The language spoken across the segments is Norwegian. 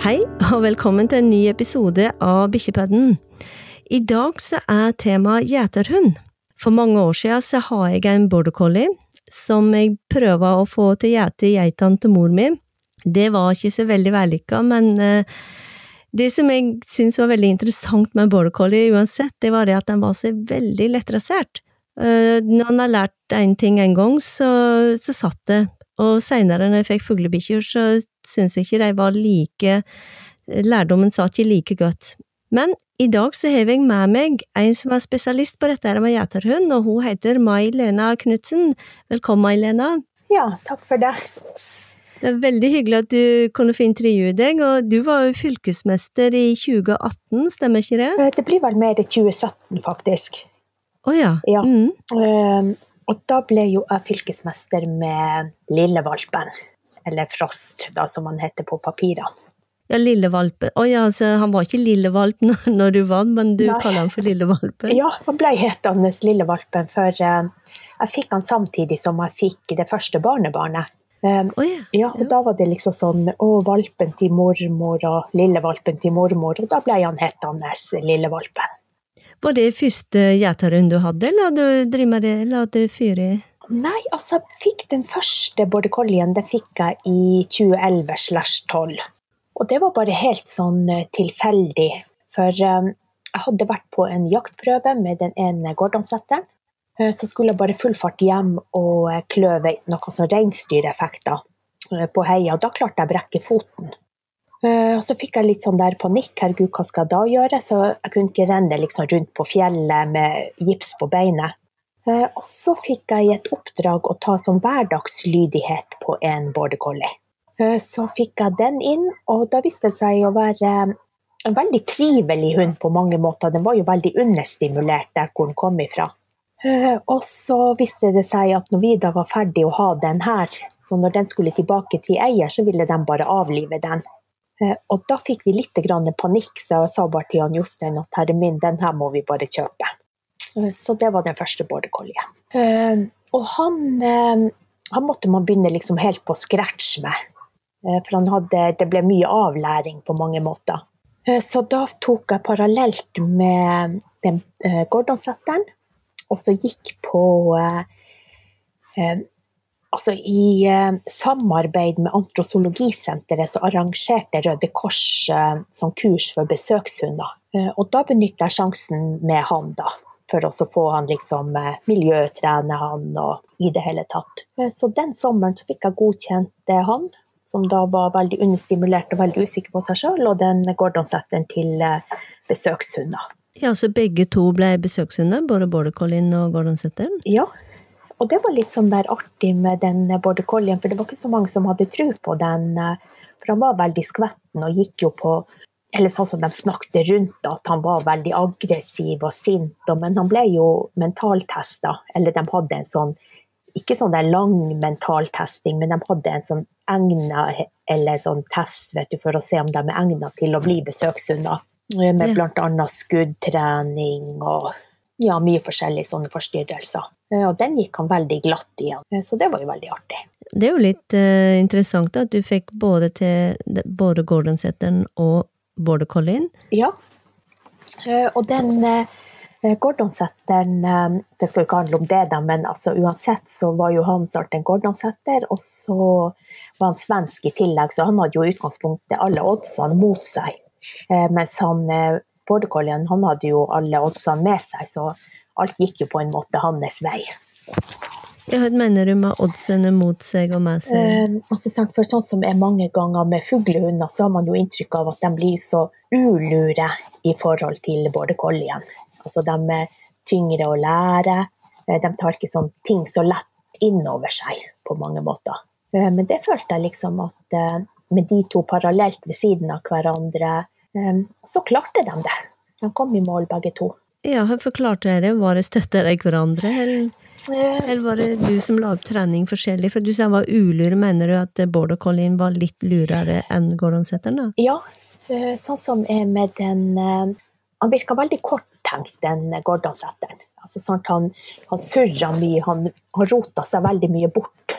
Hei, og velkommen til en ny episode av Bikkjepodden. I dag så er temaet gjeterhund. For mange år siden så har jeg en border collie som jeg prøver å få til gjete geitene til mor mi. Det var ikke så veldig vellykka, men eh, det som jeg syntes var veldig interessant med border collie uansett, det var at den var så veldig lettrasert. Eh, når han har lært en ting en gang, så, så satt det og seinere, når jeg fikk fuglebikkjer, så syns jeg ikke de var like Lærdommen satt ikke like godt. Men i dag så har jeg med meg en som er spesialist på dette med gjeterhund, og hun heter Mai-Lena Knutsen. Velkommen, Mai-Lena. Ja, takk for det. Det er veldig hyggelig at du kunne få intervjue deg, og du var jo fylkesmester i 2018, stemmer ikke det? Eh, det blir vel mer i 2017, faktisk. Å oh, ja. ja. Mm. Og da ble jo jeg fylkesmester med Lillevalpen. Eller Frost, da, som han heter på papirene. Ja, Lillevalpen. Å oh, ja, altså han var ikke Lillevalpen når du vant, men du kaller han for Lillevalpen? Ja, han ble hetende Lillevalpen, for uh, jeg fikk han samtidig som jeg fikk det første barnebarnet. Um, oh, yeah. ja. og Da var det liksom sånn Å, valpen til mormor og lillevalpen til mormor. Og da ble han hetende Lillevalpen. Var det første gjeterhund du hadde, eller hadde du drevet med det, eller hadde du fyre? Nei, altså, jeg fikk den første border collien, den fikk jeg i 2011-12. Og det var bare helt sånn eh, tilfeldig. For um, jeg hadde vært på en jaktprøve med den ene gordonsetteren. Uh, så skulle jeg bare full fart hjem og kløve noen sånn reinsdyreffekter på heia. Da klarte jeg å brekke foten. Eh, og så fikk jeg litt sånn der panikk. Herregud, hva skal jeg da gjøre? Så jeg kunne ikke renne liksom rundt på fjellet med gips på beinet. Eh, og så fikk jeg i et oppdrag å ta sånn hverdagslydighet på en border collie. Eh, så fikk jeg den inn, og da viste det seg å være en veldig trivelig hund på mange måter. Den var jo veldig understimulert der hvor den kom ifra. Og så viste det seg at når vi da var ferdig å ha den her, så når den skulle tilbake til eier, så ville de bare avlive den. Eh, og da fikk vi litt panikk, så jeg sa bare til Jan Jostein at herre min, den her må vi bare kjøpe. Eh, så det var den første border collie. Eh, og han, han, måtte man begynne liksom helt på scratch med. For hadde, det ble mye avlæring på mange måter. Så da tok jeg parallelt med den Gordon-setteren, og så gikk på Altså, I eh, samarbeid med Antrosologisenteret så arrangerte Røde Kors eh, som kurs for besøkshunder. Eh, og da benytta jeg sjansen med han, da. For å få han liksom eh, miljøtrene han og i det hele tatt. Eh, så den sommeren så fikk jeg godkjent eh, han, som da var veldig understimulert og veldig usikker på seg sjøl, og den Gordon-setteren til besøkshunder. Ja, Så begge to ble besøkshunder, både border collien og Gordon-setteren? Ja, og det var litt sånn der artig med den border collien, for det var ikke så mange som hadde tro på den. Eh, for han var veldig skvetten og gikk jo på Eller sånn som de snakket rundt, at han var veldig aggressiv og sint. Men han ble jo mentaltesta, eller de hadde en sånn ikke sånn der lang mentaltesting, men de hadde en sånn egna eller sånn test vet du, for å se om de er egna til å bli besøkshunder. Med bl.a. skuddtrening og ja, mye forskjellige sånne forstyrrelser. Eh, og den gikk han veldig glatt igjen, eh, så det var jo veldig artig. Det er jo litt uh, interessant at du fikk både til både Gordon-setteren og border Collin. Ja, uh, og den uh, Gordon-setteren Det skal jo ikke handle om det, da, men altså, uansett så var jo han snart en Gordon-setter, og så var han svensk i tillegg, så han hadde jo i utgangspunktet alle oddsene mot seg. Mens han border Collin han hadde jo alle oddsene med seg, så alt gikk jo på en måte hans vei. Hva mener du med oddsene mot seg og med seg? Eh, altså, for sånn som er mange ganger med fuglehunder, så har man jo inntrykk av at de blir så ulure i forhold til border collien. Altså, de er tyngre å lære. Eh, de tar ikke sånn ting så lett innover seg på mange måter. Eh, men det følte jeg liksom at eh, med de to parallelt ved siden av hverandre, eh, så klarte de det. De kom i mål begge to. Ja, forklarte dere? Var det støtta dere hverandre, eller, eller, var det du som la opp trening forskjellig? For du sa han var ulur, mener du at border collien var litt lurere enn gordonsetteren? Ja, eh, sånn som er med den eh, Han virka veldig korttenkt, den gordonsetteren. Altså sånn at han, han surra mye, han, han rota seg veldig mye bort.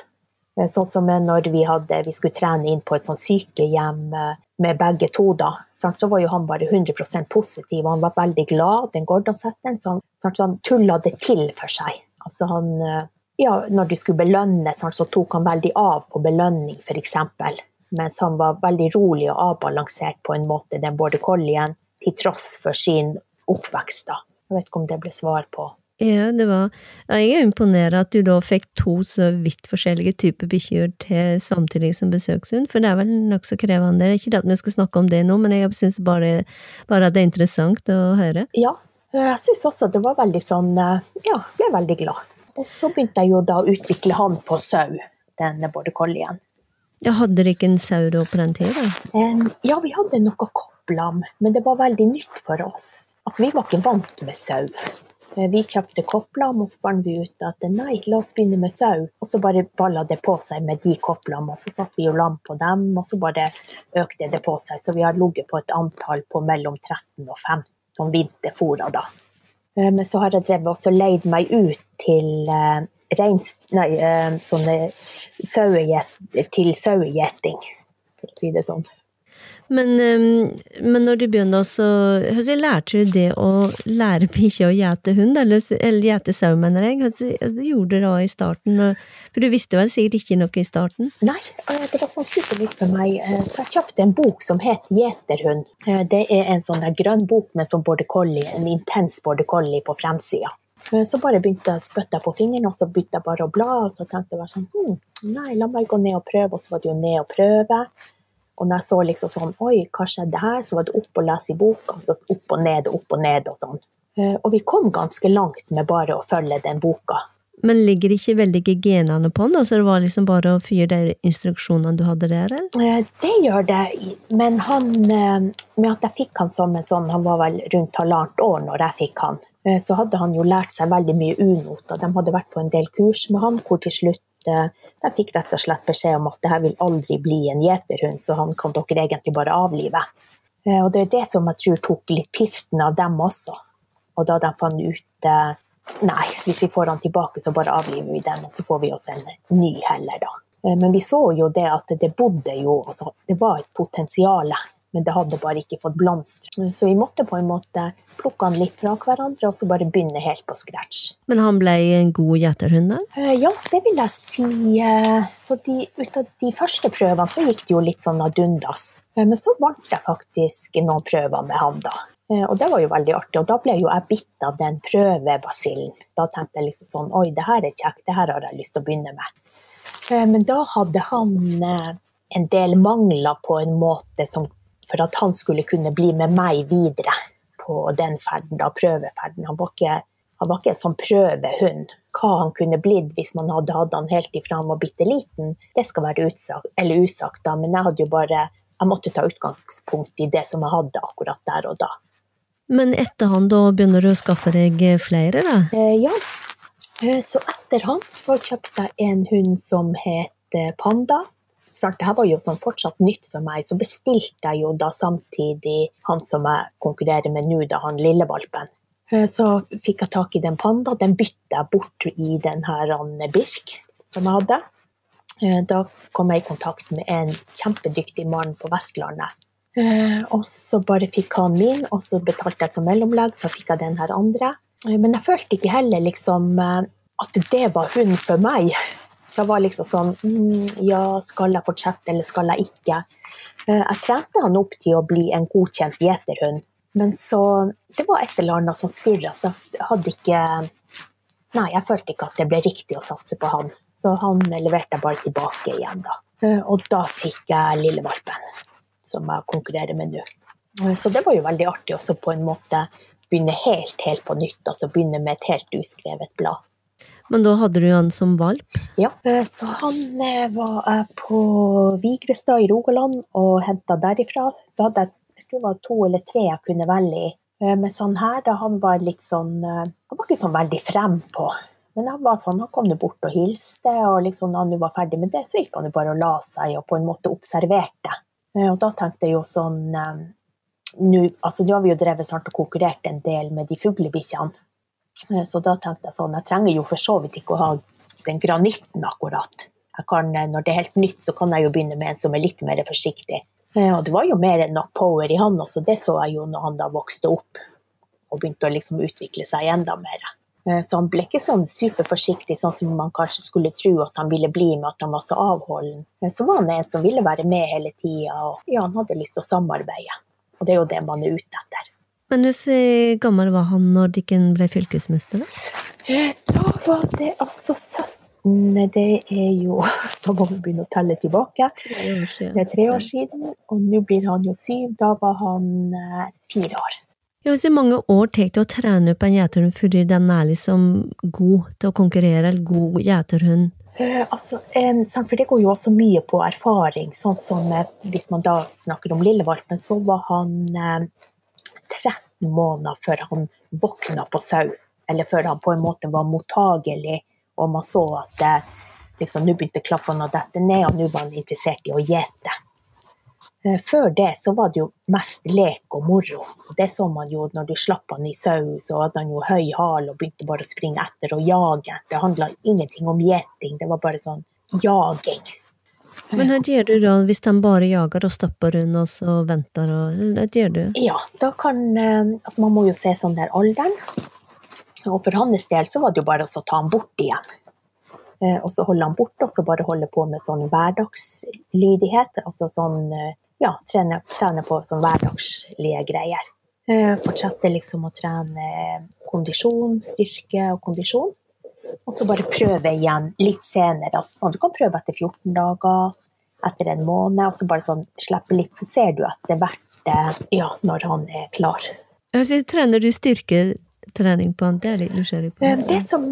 Sånn som når vi, hadde, vi skulle trene inn på et sykehjem med begge to, da, så var jo han bare 100 positiv. Han var veldig glad, den Gordon-setteren, så han, han tulla det til for seg. Altså han, ja, når de skulle belønne, så tok han veldig av på belønning, f.eks. Mens han var veldig rolig og avbalansert på en måte, den border collien, til tross for sin oppvekst. da. Jeg vet ikke om det ble svar på ja, det var Jeg er imponert at du da fikk to så vidt forskjellige typer bikkjer til samtidig som besøkshund, for det er vel nokså krevende. Det er Ikke at vi skal snakke om det nå, men jeg syns bare, bare, at det er interessant å høre. Ja, jeg syns også det var veldig sånn Ja, ble veldig glad. Og så begynte jeg jo da å utvikle han på sau, denne border collien. Ja, hadde dere ikke en sau da på den tida? Ja, vi hadde noe kopplam, men det var veldig nytt for oss. Altså, vi var ikke vant med sau. Eh, vi kjøpte kopplam, og så fant vi ut at nei, la oss begynne med sau. Og så bare balla det på seg med de kopplam, og så satte vi jo lam på dem, og så bare økte det på seg. Så vi har ligget på et antall på mellom 13 og 15 som vinterfôra, da. Eh, men så har jeg drevet også leid meg ut til eh, reins, nei, sånne sauegjet, til sauegjeting, for å si det sånn. Men, men, når du begynner, så lærte du det å lære bikkja å gjete hund, eller, eller gjete sau, mener jeg? Hvordan gjorde du det i starten? For du visste vel sikkert ikke noe i starten? Nei, det var sånn supernytt for meg. Eh, så jeg kjøpte en bok som het Gjeterhund. Eh, det er en sånn grønn bok med sånn border collie, en intens border collie på fremsida. Eh, så bare begynte jeg å spytte på fingrene, og så begynte jeg bare å bla. Og så tenkte jeg bare sånn hm, Nei, la meg gå ned og prøve. Og så var det jo ned og prøve. Og når jeg så liksom sånn Oi, hva skjedde her? Så var det opp og lese i boka, så opp og ned og opp og ned og sånn. Eh, og vi kom ganske langt med bare å følge den boka. Men ligger det ikke veldig i genene på den? Så det var liksom bare å fyre de instruksjonene du hadde der? Eller? Eh, det gjør det, men han eh, Med at jeg fikk han som en sånn Han var vel rundt halvannet år når jeg fikk han. Så hadde han jo lært seg veldig mye unoter. De hadde vært på en del kurs med han, hvor til slutt de fikk rett og slett beskjed om at det her vil aldri bli en gjeterhund, så han kan dere egentlig bare avlive. Eh, og det er det som jeg tror tok litt piften av dem også. Og da de fant ut eh, Nei, hvis vi får han tilbake, så bare avliver vi den, og så får vi oss en ny heller, da. Eh, men vi så jo det at det bodde jo altså, Det var et potensial men det hadde bare ikke fått blomstre. Så vi måtte på en måte plukke han litt fra hverandre og så bare begynne helt på scratch. Men han ble en god gjeterhund? Uh, ja, det vil jeg si. Uh, så de, ut av de første prøvene så gikk det jo litt sånn ad undas. Uh, men så vant jeg faktisk noen prøver med han, da. Og det var jo veldig artig. Og da ble jo jeg bitt av den prøvebasillen. Da tenkte jeg liksom sånn Oi, det her er kjekt, det her har jeg lyst til å begynne med. Men da hadde han en del mangler på en måte som for at han skulle kunne bli med meg videre på den ferden, da, prøveferden. Han var ikke, han var ikke en sånn prøvehund. Hva han kunne blitt hvis man hadde hatt han helt ifra han var bitte liten, det skal være utsagt, eller usagt, da. Men jeg hadde jo bare Jeg måtte ta utgangspunkt i det som jeg hadde akkurat der og da. Men etter han, da begynner du å skaffe deg flere, da? Eh, ja. Eh, så etter han så kjøpte jeg en hund som het eh, Panda sant, det her var jo sånn fortsatt nytt for meg, så bestilte jeg jo da samtidig han som jeg konkurrerer med nå, da han lillevalpen. valpen. så fikk jeg tak i den panda. Den bytta jeg bort i den her Birk som jeg hadde. Eh, da kom jeg i kontakt med en kjempedyktig mann på Vestlandet. Eh, og så bare fikk han min, og så betalte jeg som mellomlegg, så fikk jeg den her andre. Men jeg følte ikke heller liksom at det var hun for meg. Så jeg var liksom sånn mm, Ja, skal jeg fortsette, eller skal jeg ikke? Eh, jeg trente han opp til å bli en godkjent gjeterhund, men så Det var et eller annet som skurra, så jeg hadde ikke Nei, jeg følte ikke at det ble riktig å satse på han. Så han leverte jeg bare tilbake igjen, da. Eh, og da fikk jeg lillevalpen, som jeg konkurrerer med nå. Eh, så det var jo veldig artig også på en måte begynne helt, helt på nytt. Altså begynne med et helt uskrevet blad. Men da hadde du han som valp? Ja, eh, så han eh, var på Vigrestad i Rogaland og henta derifra. Så hadde jeg, jeg tror det var to eller tre jeg kunne velge i. Eh, Mens han her, da han var litt sånn Han var ikke sånn veldig frempå. Men han var sånn, han kom bort og hilste, og liksom, da han var ferdig med det, så gikk han jo bare og la seg og på en måte observerte. Og da tenkte jeg jo sånn Nå altså, har vi jo drevet snart og konkurrert en del med de fuglebikkjene. Eh, så da tenkte jeg sånn, jeg trenger jo for så vidt ikke å ha den granitten akkurat. kan, når det er helt nytt, så kan jeg jo begynne med en som er litt mer forsiktig. Eh, og det var jo mer enn nok power i han også, det så jeg jo når han da vokste opp og begynte å liksom utvikle seg enda mer. Eh, så han ble ikke sånn superforsiktig, sånn som man kanskje skulle tro at han ville bli med at han var så avholden. Men så var han en som ville være med hele tida, og ja, han hadde lyst til å samarbeide. Og det er jo det man er ute etter. Men hvor gammel var han når Dikken ble fylkesmester? Eh, da var det altså 17 det er jo Da må vi begynne å telle tilbake. Tre år siden. Det er tre år siden, og nå blir han jo syv. Da var han eh, fire år. Ja, Hvor mange år tar det å trene opp en gjeterhund før den er liksom god til å konkurrere, eller god gjeterhund? Eh, altså, eh, for det går jo også mye på erfaring. Sånn som eh, hvis man da snakker om lillevalpen, så var han eh, 13 måneder før han våkna på sau. Eller før han på en måte var mottagelig, og man så at liksom, nå begynte klaffene å dette ned, og nå var han interessert i å gjete. Eh, før det så var det jo mest lek og moro. Det så man jo når du slapp han i sau, så hadde han jo høy hal og begynte bare å springe etter og jage. Det handla ingenting om gjeting, det var bare sånn jaging. Men hva gjør du da hvis han bare jager og stopper hun og så venter og Hva gjør du? Ja, da kan eh, Altså man må jo se sånn der alderen. Og for hans del så var det jo bare å ta han bort igjen. Eh, og så holde han borte, og så bare holde på med sånn hverdagslydighet. Altså sånn ja, trene, trene på sånn hverdagslige greier. Eh, fortsette liksom å trene kondisjon, styrke og kondisjon. Og så bare prøve igjen litt senere. Altså, sånn, du kan prøve etter 14 dager, etter en måned, og så bare sånn slippe litt, så ser du etter hvert eh, ja, når han er klar. Altså, trener du styrketrening på han? Det er litt nysgjerrig på. Eh, det som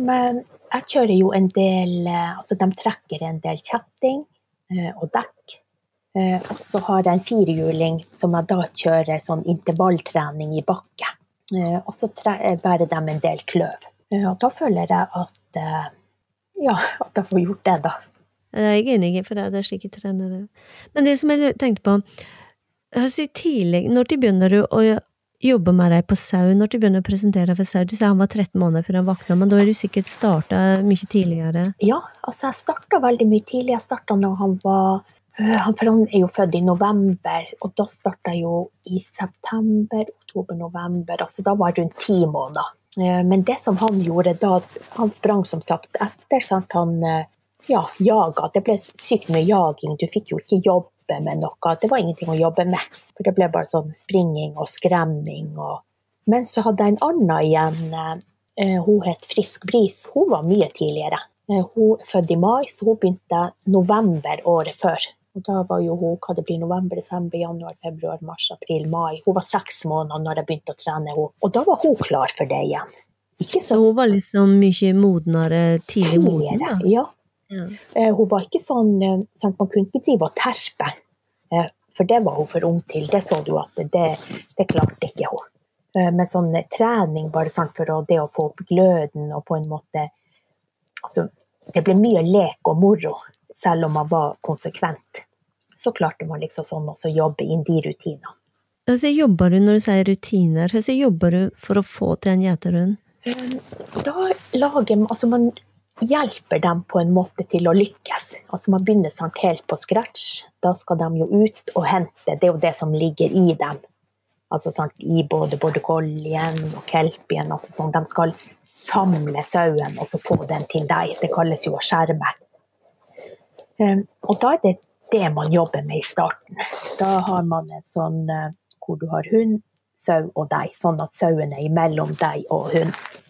Jeg kjører jo en del Altså, de trekker en del kjetting og dekk. Eh, og så har jeg en firehjuling som jeg da kjører sånn intervalltrening i bakke. Eh, og så eh, bærer de en del kløv. Og da føler jeg at ja, at jeg får gjort det, da. Det er jeg enig i, for det er slike trenere. Men det som jeg tenkte på altså tidlig, Når begynner du å jobbe med deg på sau? Når du begynner å presentere for sau? Du sa han var 13 måneder før han våkna, men da har du sikkert starta mye tidligere? Ja, altså jeg starta veldig mye tidlig. Jeg starta når han var Eh, for han er jo født i november, og da starta jeg jo i september, oktober, november. Altså da var jeg rundt ti måneder. Eh, men det som han gjorde da, han sprang som sagt etter. Sant? Han eh, ja, jaga. Det ble sykt mye jaging. Du fikk jo ikke jobbe med noe. Det var ingenting å jobbe med. For det ble bare sånn springing og skremming. Og... Men så hadde jeg en annen igjen. Hun het Frisk Bris. Hun var mye tidligere. Hun er i mai, så hun begynte november året før. Og da var jo hun hva det blir, november, desember, januar, februar, mars, april, mai. Hun var seks måneder når jeg begynte å trene henne. Og da var hun klar for det igjen. Så, så, hun var liksom mye modnere tidlig moden? Ja. ja. Uh, hun var ikke sånn, uh, sånn Man kunne ikke drive og terpe, uh, for det var hun for ung til. Det så du at det, det klarte ikke hun. Men sånn trening bare sånn for å, det å få opp gløden og på en måte altså, Det ble mye lek og moro selv om man var konsekvent, så klarte man liksom sånn også jobbe inn de rutinene. Hvordan jobber du når du sier rutiner? Hvordan jobber du for å få til en gjeterhund? Um, da lager altså man hjelper dem på en måte til å lykkes. Altså Man begynner sant, helt på scratch. Da skal de jo ut og hente. Det er jo det som ligger i dem. Altså sant, I både border collien og kelpien. Altså, sånn, de skal samle sauen og så få den til deg. Det kalles jo å skjerme. Ehm, og da er det det man jobber med i starten. Da har man en sånn eh, hvor du har hund, sau og deg, sånn at sauen er imellom deg og hunden.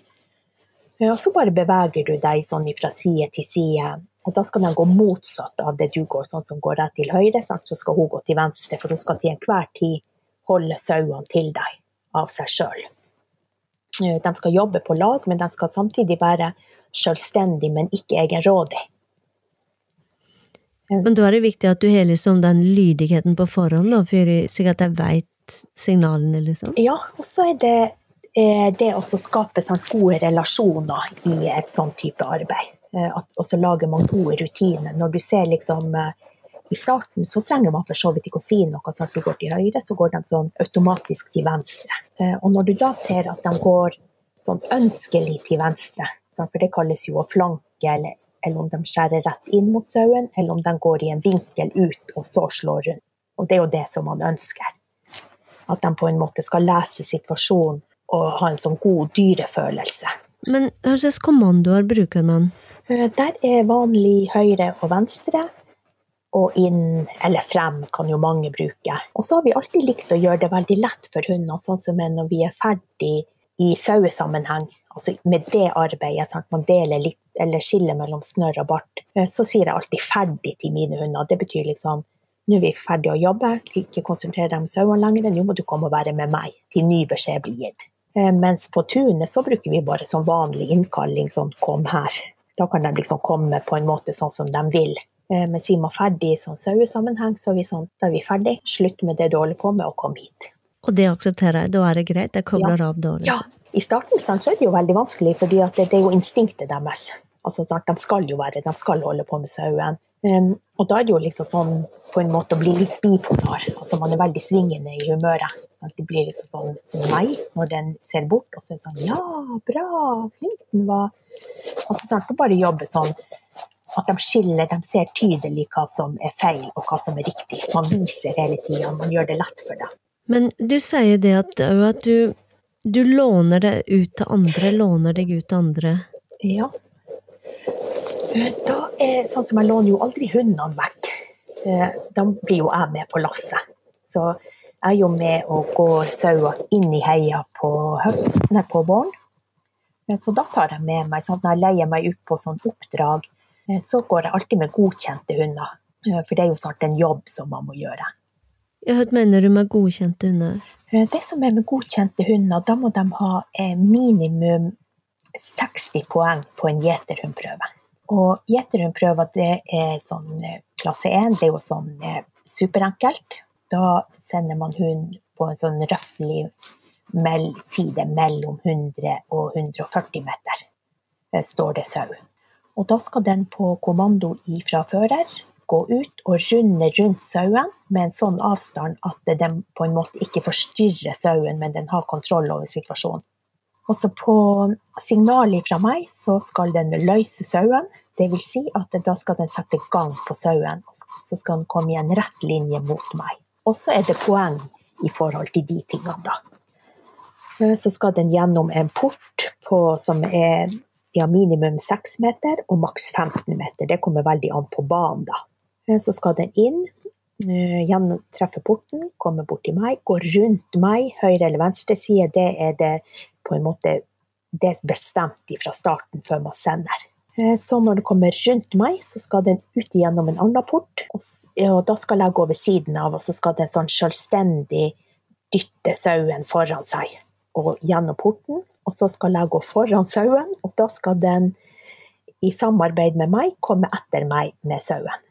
Og så bare beveger du deg sånn fra side til side. Og da skal den gå motsatt av det du går, sånn som går rett til høyre, så skal hun gå til venstre, for hun skal til enhver tid holde sauene til deg av seg sjøl. Eh, de skal jobbe på lag, men de skal samtidig være selvstendige, men ikke egenrådige. Men da er det viktig at du har liksom den lydigheten på forhånd, da, for slik at jeg veit signalene, liksom? Ja, og så er det eh, det å skape sånn, gode relasjoner i et sånn type arbeid. Eh, og så lager man gode rutiner. Når du ser liksom eh, i starten så trenger man for så vidt ikke å si noe. Så at du går til høyre, så går de sånn automatisk til venstre. Og når du da ser at de går sånn ønskelig til venstre, for det kalles jo å flanke, eller, eller om de skjærer rett inn mot sauen, eller om de går i en vinkel ut og så slår rundt. Og det er jo det som man ønsker. At de på en måte skal lese situasjonen og ha en sånn god dyrefølelse. Men hva slags kommandoer bruker man? Eh, Der er vanlig høyre og venstre, og inn eller frem kan jo mange bruke. Og så har vi alltid likt å gjøre det veldig lett for hundene, sånn som når vi er ferdig i sauesammenheng, altså med det arbeidet, sant? man deler litt, eller skiller mellom snørr og bart, eh, så sier jeg alltid ferdig til mine hunder. Det betyr liksom nå er vi ferdige å jobbe, ikke konsentrere deg om sauene lenger, nå må du komme og være med meg til ny beskjed blir gitt. Eh, Mens på tunet så bruker vi bare sånn vanlig innkalling, sånn kom her. Da kan de liksom komme på en måte sånn som de vil. Men sier vi ferdig i sånn sauesammenheng, så er vi sånn, da er vi ferdig, slutt med det du holder på med, og kom hit. Og det aksepterer jeg, da er det greit, jeg kobler av dårlig. Ja, i starten sant, så er det jo veldig vanskelig, for det, det er jo instinktet deres. Altså, de skal jo være, de skal holde på med sauen. Um, og da er det jo liksom sånn på en måte å bli litt bipolar. Altså man er veldig svingende i humøret. At det blir liksom sånn nei når den ser bort, og så er det sånn ja, bra, flink den var. Altså snart å bare jobbe sånn at de skiller, de ser tydelig hva som er feil og hva som er riktig. Man viser hele tida, man gjør det lett for dem. Men du sier det at, at du, du låner det ut til andre, låner deg ut til andre. Ja. Da er, sånn som jeg låner jo aldri hundene vekk. Eh, Da blir jo jeg med på lasset. Så jeg er jo med og går sauer inn i heia på høsten, på våren. Eh, Så da tar jeg med meg, sånn når jeg leier meg ut på sånn oppdrag, eh, så går jeg alltid med godkjente hunder. For det er jo snart en jobb som man må gjøre. Ja, hva mener du med godkjente hunder? Eh, Det som er med godkjente hunder, da må de ha eh, minimum 60 poeng på en gjeterhundprøve. Og gjeterhundprøver det er sånn eh, klasse 1, det er jo sånn superenkelt. Da sender man hund på en sånn røffelig side mellom 100 og 140 meter, står det sau. Og da skal den på kommando ifra fører gå ut og runde rundt sauen med en sånn avstand at den på en måte ikke forstyrrer sauen, men den har kontroll over situasjonen. Også på signal fra meg så skal den løse sauen. Vil si at da skal den sette gang på sauen, så skal den komme i en rett linje mot meg. Og så er det poeng i forhold til de tingene, da. Eh, Så skal den gjennom en port på, som er ja, minimum 6 meter og maks 15 meter. Det kommer veldig an på banen, da. Eh, Så skal den inn, eh, gjennom, treffe porten, komme bort til meg, gå rundt meg, høyre eller venstre side. Det er det på en måte det er bestemt fra starten før man sender. Eh, Så når det kommer rundt meg, så skal den ut gjennom en annen port. Og da skal jeg gå ved siden av, og så skal den sånn selvstendig dytte sauen foran seg og gjennom porten. Og så skal jeg gå foran sauen, og da skal den i samarbeid med meg komme etter meg med sauen.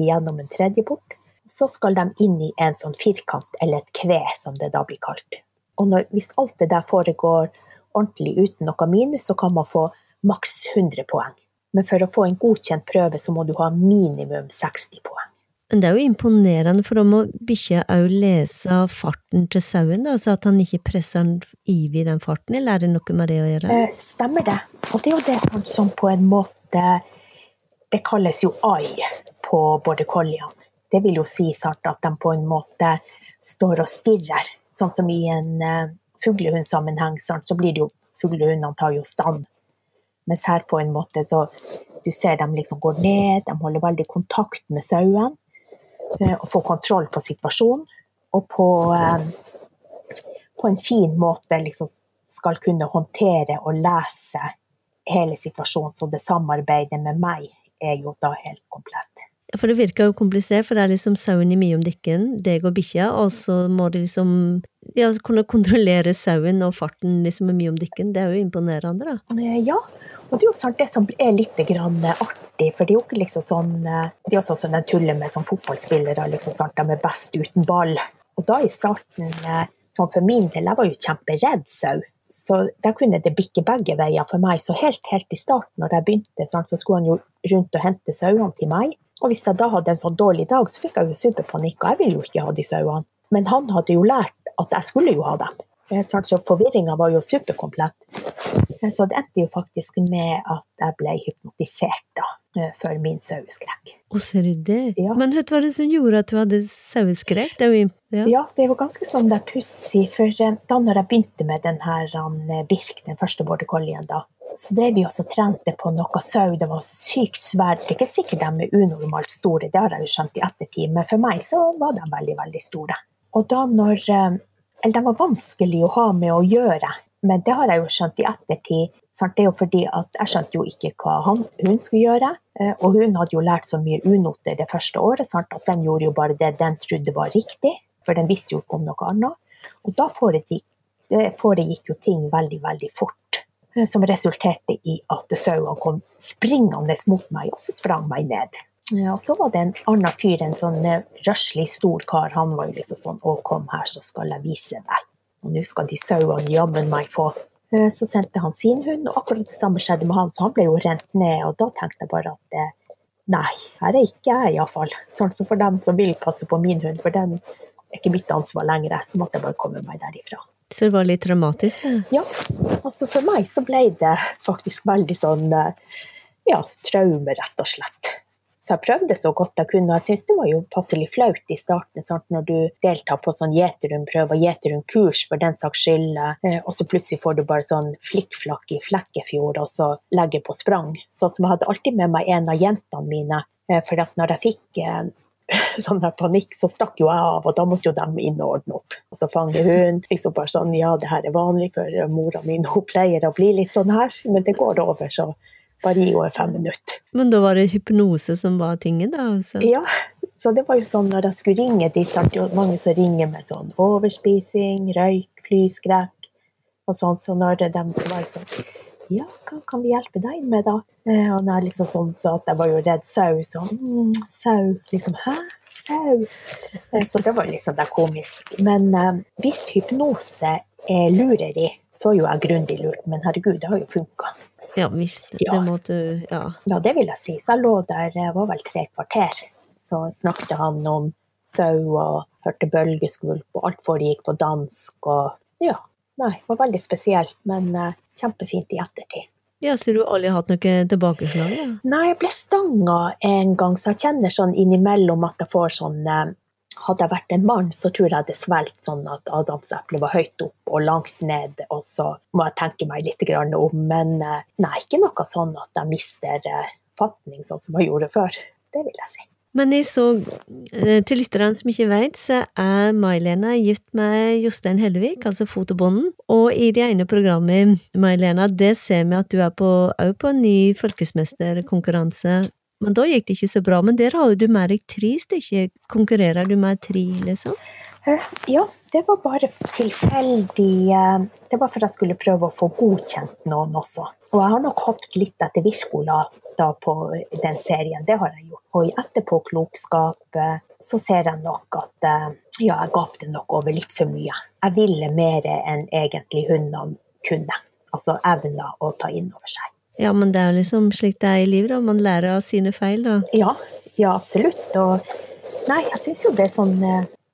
Gjennom en tredje port. Så skal de inn i en sånn firkant, eller et kve, som det da blir kalt. Og når, hvis alt det der foregår ordentlig uten noe minus, så kan man få maks 100 poeng. Men for å få en godkjent prøve, så må du ha minimum 60 poeng. Men det er jo imponerende, for da må bikkja òg lese farten til sauen, altså at han ikke presser den ivig i den farten, eller er det noe med det å gjøre? Eh, stemmer det. Og det er jo det som på en måte Det kalles jo ai på border colliene. Det vil jo si Sart, at de på en måte står og stirrer. Sånn som i en uh, fuglehundsammenheng, så blir det jo Fuglehundene tar jo stand. Mens her på en måte så Du ser dem liksom går ned, de holder veldig kontakt med sauen. Uh, og får kontroll på situasjonen. Og på uh, på en fin måte liksom skal kunne håndtere og lese hele situasjonen, så det samarbeider med meg er jo da helt komplett. For det virker jo komplisert, for det er liksom sauen i mye om dikken, deg og bikkja, og så må de liksom ja, kunne kontrollere sauen og farten liksom i mye om dikken. Det er jo imponerende, da. Eh, Ja, og det er jo sant det som er litt grann artig, for det er jo ikke liksom sånn eh, Det er også sånn de tuller med som fotballspillere, liksom sant, de er best uten ball. Og da i starten, eh, sånn for min del, jeg var jo kjemperedd sau. Så da kunne det bikke begge veier for meg. Så helt, helt i starten, når jeg begynte, sant, så skulle han jo rundt og hente sauene til meg. Og hvis jeg da hadde en sånn dårlig dag, så fikk jeg jo superpanikk, og jeg ville jo ikke ha de sauene. Men han hadde jo lært at jeg skulle jo ha dem. Eh, Så forvirringa var jo superkomplett. Eh, Så det endte jo faktisk med at jeg ble hypnotisert da, for min saueskrekk. Å, ser du det? Ja. Men hva var det som gjorde at du hadde saueskrekk? Ja. Ja, det var ganske sånn der pussig, for eh, da når jeg begynte med den her eh, Birk, den første border collien da, så drev vi også og trente på noe sau. Det var sykt svært. Det er ikke sikkert de er unormalt store, det har jeg jo skjønt i ettertid, men for meg så var de veldig, veldig store. Og da når eh, Eller de var vanskelig å ha med å gjøre, men det har jeg jo skjønt i ettertid. Det er jo fordi at jeg skjønte jo ikke hva han, hun skulle gjøre, eh, og hun hadde jo lært så mye unoter det første året, sant? at den gjorde jo bare det den trodde var riktig, for den visste jo ikke om noe annet. Og da foregikk, foregikk jo ting veldig, veldig fort, eh, som resulterte i at sauene kom springende mot meg, og så sprang meg ned. Og så var det en annen fyr, en sånn eh, røslig stor kar, han var jo liksom sånn, å kom her, så skal jeg vise deg. Og nå skal de sauene jammen meg få. Eh, Så sendte han sin hund, og akkurat det samme skjedde med han, så han ble jo rent ned, og da tenkte jeg bare at eh, nei, her er ikke jeg iallfall. Sånn som for dem som vil passe på min hund, for den er ikke mitt ansvar lenger, så måtte jeg bare komme meg derifra. Så det var litt dramatisk. Ja, altså for meg så ble det faktisk veldig sånn eh, ja, traume, rett og slett. Så jeg prøvde så godt jeg kunne, og jeg syns det var jo passelig flaut i starten, sant? når du deltar på sånn gjeterundprøver, gjeterundkurs for den saks skyld, eh, og så plutselig får du bare sånn flikkflakk i Flekkefjord, og så legger på sprang. Sånn som jeg hadde alltid med meg en av jentene mine, eh, for at når jeg fikk eh, sånn der panikk, så stakk jo jeg av, og da måtte jo de inn og ordne opp. Og så fange hund. Liksom bare sånn, ja, det her er vanlig, for mora mi hun pleier å bli litt sånn her, men det går over, så bare gi henne fem minutter. Men da var det hypnose som var tingen, da? Altså. Ja, så det var jo sånn når jeg skulle ringe dit, det er mange som ringer med sånn overspising, røyk, flyskrekk og sånn, så når de var sånn ja, hva kan vi hjelpe deg med, da? Eh, Og når jeg liksom sånn så at jeg var jo redd sau, så mm, sau, liksom hæ, sau? Eh, Så det var liksom det komisk. Men eh, hvis hypnose er lureri, så er jo jeg grundig lurt, men herregud, det har jo funka. Ja visst. Ja. Det måtte Ja. Ja, det vil jeg si. Så jeg lå der, jeg var vel tre kvarter. Så snakket han om sau og hørte bølgeskvulp, og alt foregikk på dansk og ja. Nei, det var veldig spesielt, men eh, kjempefint i ettertid. Ja, så du aldri hatt noe tilbakeslag, Ja. Nei, jeg ble stanga en gang, så jeg kjenner sånn innimellom at jeg får sånn eh, Hadde jeg vært en mann, så tror jeg hadde svelget sånn at adamseplet var høyt opp og langt ned, og så må jeg tenke meg litt om. Men eh, nei, ikke noe sånn at jeg mister eh, fatning sånn som jeg gjorde før. Det vil jeg si. Men jeg så, eh, til lytterne som ikke vet, så er May-Lena gift med Jostein Hellevik, altså Fotobonden. Og i det ene programmet, May-Lena, det ser vi at du er på, også på en ny fylkesmesterkonkurranse. Men da gikk det ikke så bra. Men der har jo du med deg tre stykker. Konkurrerer du med tre, liksom? Eh, Ja, det var bare tilfeldig. Det var for at jeg skulle prøve å få godkjent noen også. Og jeg har nok hoppet litt etter Wirkola på den serien, det har jeg gjort. Og i etterpåklokskap eh, så ser jeg nok at eh, ja, jeg gapte nok over litt for mye. Jeg ville mer enn egentlig hundene kunne. Altså evna å ta inn over seg. Ja, men det er jo liksom slik det er i livet, da. Man lærer av sine feil, da. Ja, ja absolutt. Og nei, jeg syns jo det er sånn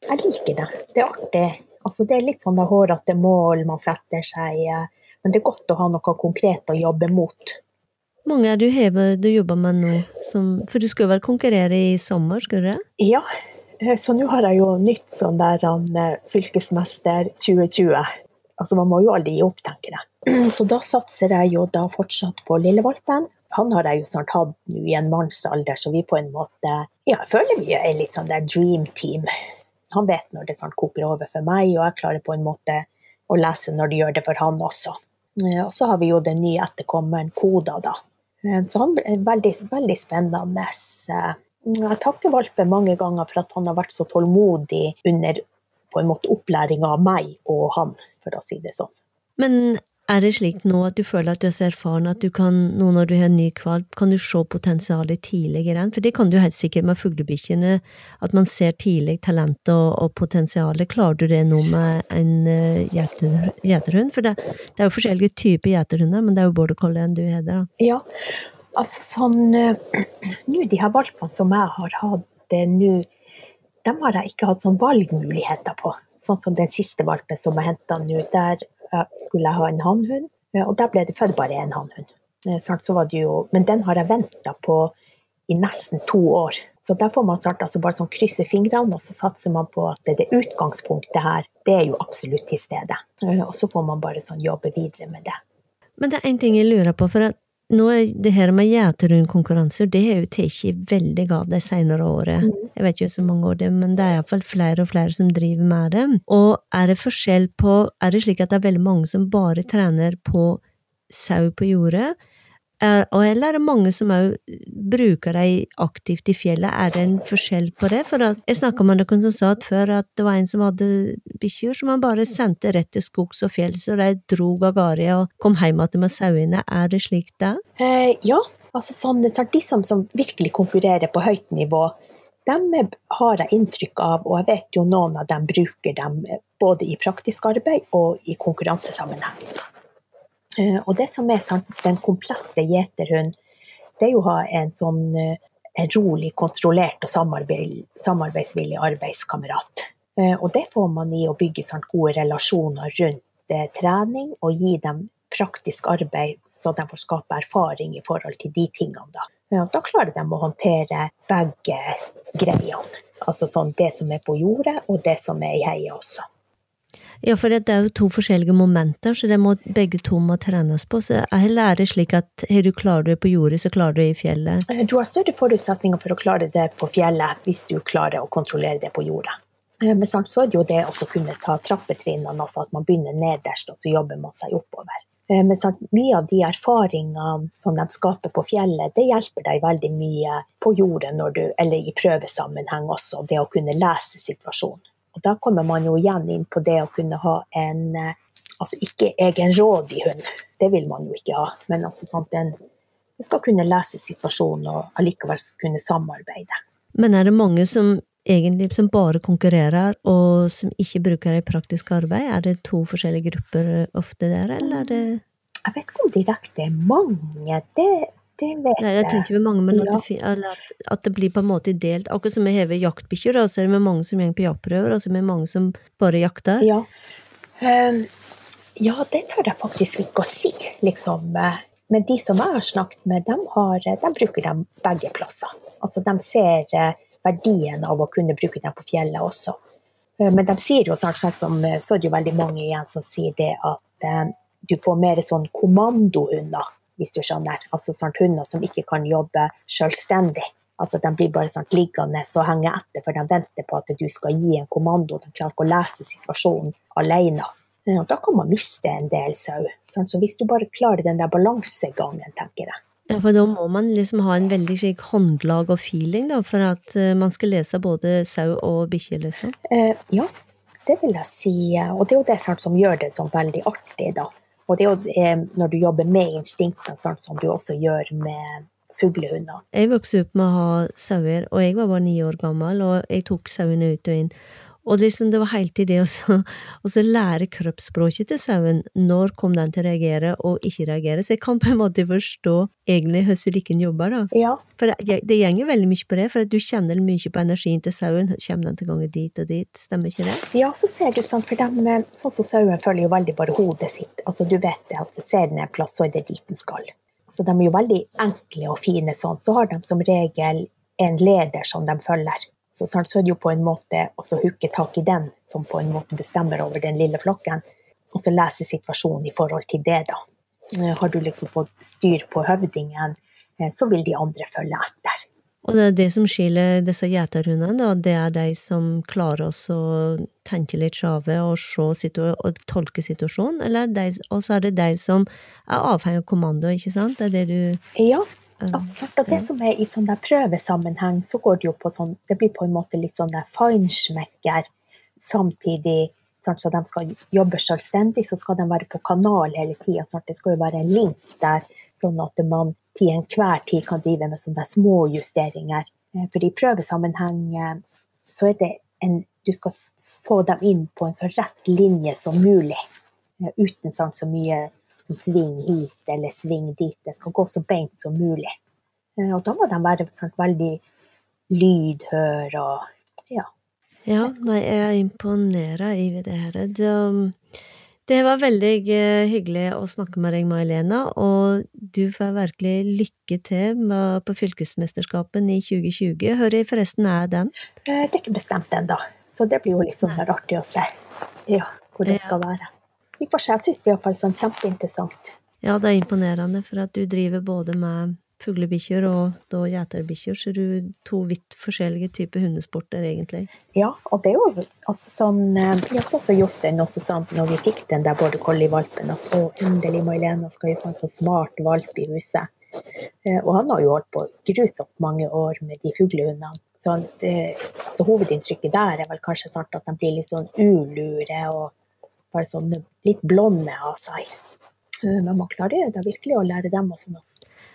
Jeg liker det. Det er artig. Altså, det er litt sånn det hårete mål man setter seg, eh, men det er godt å ha noe konkret å jobbe mot. Mange er du hever du jobber med nå? Som, for du skal vel konkurrere i sommer, skal du det? Ja, eh, så nå har jeg jo nytt sånn der han eh, fylkesmester 2020. Altså, man må jo aldri gi opp, tenker jeg. Så da satser jeg jo da fortsatt på Lillevalpen. Han har jeg jo snart hatt nå i en mannsalder, så vi på en måte Ja, jeg føler vi er litt sånn der dream team. Han vet når det snart koker over for meg, og jeg klarer på en måte å lese når det gjør det for han også. Eh, Og så har vi jo den nye etterkommeren Koda, da. Eh, Så han er veldig, veldig spennende. Eh, Jeg takker valpen mange ganger for at han har vært så tålmodig under på en måte opplæringa av meg og han, for å si det sånn. Men er det slik nå at du føler at du er så erfaren at du kan, nå når du har en ny kvalp, kan du se potensialet tidligere? For det kan du helt sikkert med fuglebikkjene, at man ser tidlig talent og, og potensialet. Klarer du det nå med en uh? For det, det er jo forskjellige typer gjeterhunder, men det er jo border collie du heter, der. Ja, altså sånn eh, Nå, de her valpene som jeg har hatt det nå, dem har jeg ikke hatt sånn valgmuligheter på. sånn som den siste valpen som jeg henta nå, der skulle jeg ha en hannhund, uh, og der ble det født bare en hannhund. Uh, men den har jeg venta på i nesten to år. Så der får man snart altså bare sånn krysse fingrene, og så satser man på at det, det utgangspunktet her, det er jo absolutt til stede. Og så får man bare sånn jobbe videre med det. Men det er en ting jeg lurer på, for at nå er det her med gjeterundkonkurranser, det har jo tatt veldig av de senere året. Mm. Jeg vet ikke så mange år det, men det er iallfall flere og flere som driver med det. Og er det forskjell på Er det slik at det er veldig mange som bare trener på sau på jordet? Er, eller er det mange som òg bruker dem aktivt i fjellet? Er det en forskjell på det? For jeg snakka med noen som sa at før at det var en som hadde bikkjer som han bare sendte rett til skogs og fjells, og de drog av gårde og kom hjem igjen med sauene. Er det slik det? Eh, ja, altså sånn, de som, som virkelig konkurrerer på høyt nivå, dem har jeg inntrykk av, og jeg vet jo noen av dem bruker dem både i praktisk arbeid og i konkurransesammenheng. Eh, og det som er den komplette gjeterhund, det er jo å ha en sånn en eh, rolig, kontrollert og samarbeid, samarbeidsvillig arbeidskamerat. Eh, og det får man i å bygge sånn gode relasjoner rundt trening og gi dem praktisk arbeid, så de får skape erfaring i forhold til de tingene. Da, og da klarer de å håndtere begge greiene. Altså sånn det som er på jordet, og det som er i heiet også. Ja, for det er jo to forskjellige momenter, så det må, begge to må trenes på. Så jeg lærer slik at har du klarer det på jordet, så klarer du det i fjellet. Eh, du har større forutsetninger for å klare det på fjellet hvis du klarer å kontrollere det på jordet. Men sant, så er det jo det å kunne ta trappetrinnene, altså at man begynner nederst og så jobber man seg oppover. Eh, men sant, mye av de erfaringene som de skaper på fjellet, det hjelper deg veldig mye på jordet, du, eller i prøvesammenheng også, det å kunne lese situasjonen. Og da kommer man jo igjen inn på det å kunne ha en eh, Altså ikke egenrådig hund, det vil man jo ikke ha, men altså sant, en, skal kunne lese situasjonen og allikevel kunne samarbeide. Men er det mange som egentlig som bare konkurrerer, og som ikke bruker det i praktisk arbeid? Er det to forskjellige grupper ofte der, eller er det Jeg vet ikke om direkte er mange. Det det vet Nei, jeg tenker med mange, men at, det, at, det, blir på en måte delt. Akkurat som vi hever jaktbikkjer, så er det mange som går på jaktprøver, og så er det mange som bare jakter. Ja. Um, ja, det tør jeg faktisk ikke å si, liksom. Men de som jeg har snakket med, de, har, de bruker dem begge plasser. Altså, de ser eh, verdien av å kunne bruke dem på fjellet også. Eh, men de sier jo sånn, sånn som Så er det jo veldig mange igjen som sier det at eh, du får mer sånn kommandohunder hvis du skjønner. Altså sånn, hunder som ikke kan jobbe selvstendig. Altså, de blir bare sånn, liggende og henge etter, for de venter på at du skal gi en kommando. De klarer ikke å lese situasjonen alene. Ja, da kan man miste en del sau. Sånn, så hvis du bare klarer den der balansegangen, tenker jeg. Ja, for da må man liksom ha en veldig slik håndlag og feeling, da, for at uh, man skal lese både sau og bikkje, liksom? Eh, ja, det vil jeg si. Og det er jo det sånn, som gjør det sånn veldig artig, da. Og det er jo når du jobber med instinktene, sånn som du også gjør med fuglehunder. Jeg vokste opp med å ha sauer, og jeg var bare ni år gammel, og jeg tok sauene ut og inn. Og liksom, det var helt tiden det å lære kroppsspråket til sauen. Når kom den til å reagere og ikke reagere? Så jeg kan på en måte forstå egentlig hvordan lykken jobber. da. Ja. For det, det gjenger veldig mye på det, for du kjenner mye på energien til sauen. Kommer den til gangen gange dit og dit? Stemmer ikke det? Ja, så ser du sånn, for dem, sånn som sauen følger jo veldig bare hodet sitt. Altså Du vet det, at ser den en plass, så er det dit den skal. Så de er jo veldig enkle og fine sånn. Så har de som regel en leder som de følger. Så, så er det jo på en måte å hooke tak i den, som på en måte bestemmer over den lille flokken, og så lese situasjonen i forhold til det, da. Eh, har du liksom fått styr på høvdingen, eh, så vil de andre følge etter. Og det er det som skiller disse gjeterhundene, det er de som klarer å tenke litt sjave og, og tolke situasjonen, eller så er det de som er avhengig av kommando, ikke sant? Det er det du Ja, Altså, og det som er I sånn der prøvesammenheng, så går det jo på sånn Det blir på en måte litt sånn der feinschmecker samtidig sånn, Så de skal jobbe selvstendig, så skal de være på kanal hele tida. Det skal jo være en link der, sånn at man til enhver tid kan drive med sånne små justeringer. Eh, for i prøvesammenheng eh, så er det en Du skal få dem inn på en så rett linje som mulig, eh, uten sånn så mye sving hit eller sving dit. Det skal gå så beint som mulig. Eh, og da må de være sant, veldig lydhøre og ja. Ja, nei, jeg imponerer over det her. Det, det var veldig eh, hyggelig å snakke med deg, May-Lena, og du får virkelig lykke til med, på fylkesmesterskapen i 2020. Hører jeg forresten er den? Eh, Det er ikke bestemt ennå, så det blir jo litt sånn artig å se ja, hvor det skal være. Vi og for Jeg syns er iallfall sånn kjempeinteressant. Ja, det er imponerende, for at du driver både med fuglebikkjer og da gjeterbikkjer, så du to vidt forskjellige typer hundesporter, egentlig. Ja, og det er jo altså sånn eh, Jeg sa så Jostein også sånn når vi fikk den der border collie-valpen, at å, endelig, May-Lena, skal vi få en så smart valp i huset. Eh, Og han har jo holdt på grusomt mange år med de fuglehundene. Så det, altså, hovedinntrykket der er vel kanskje sånn at de blir litt sånn ulure og bare sånn litt blonde av seg. Eh, Men man klarer da virkelig å lære dem også noe.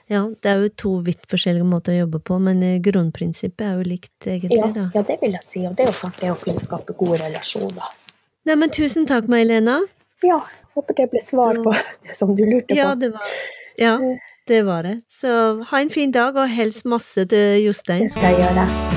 Ja, det er jo to vidt forskjellige måter å jobbe på, men eh, grunnprinsippet er jo likt, egentlig, Ja, ja, det vil jeg si. Og det er jo klart det å kunne skape gode relasjoner. Nei, men tusen takk, May-Lena. Ja, håper det ble svar på det som du lurte på. Ja, det var Ja, det var det. Så ha en fin dag, og helst masse til Jostein. Det skal jeg gjøre.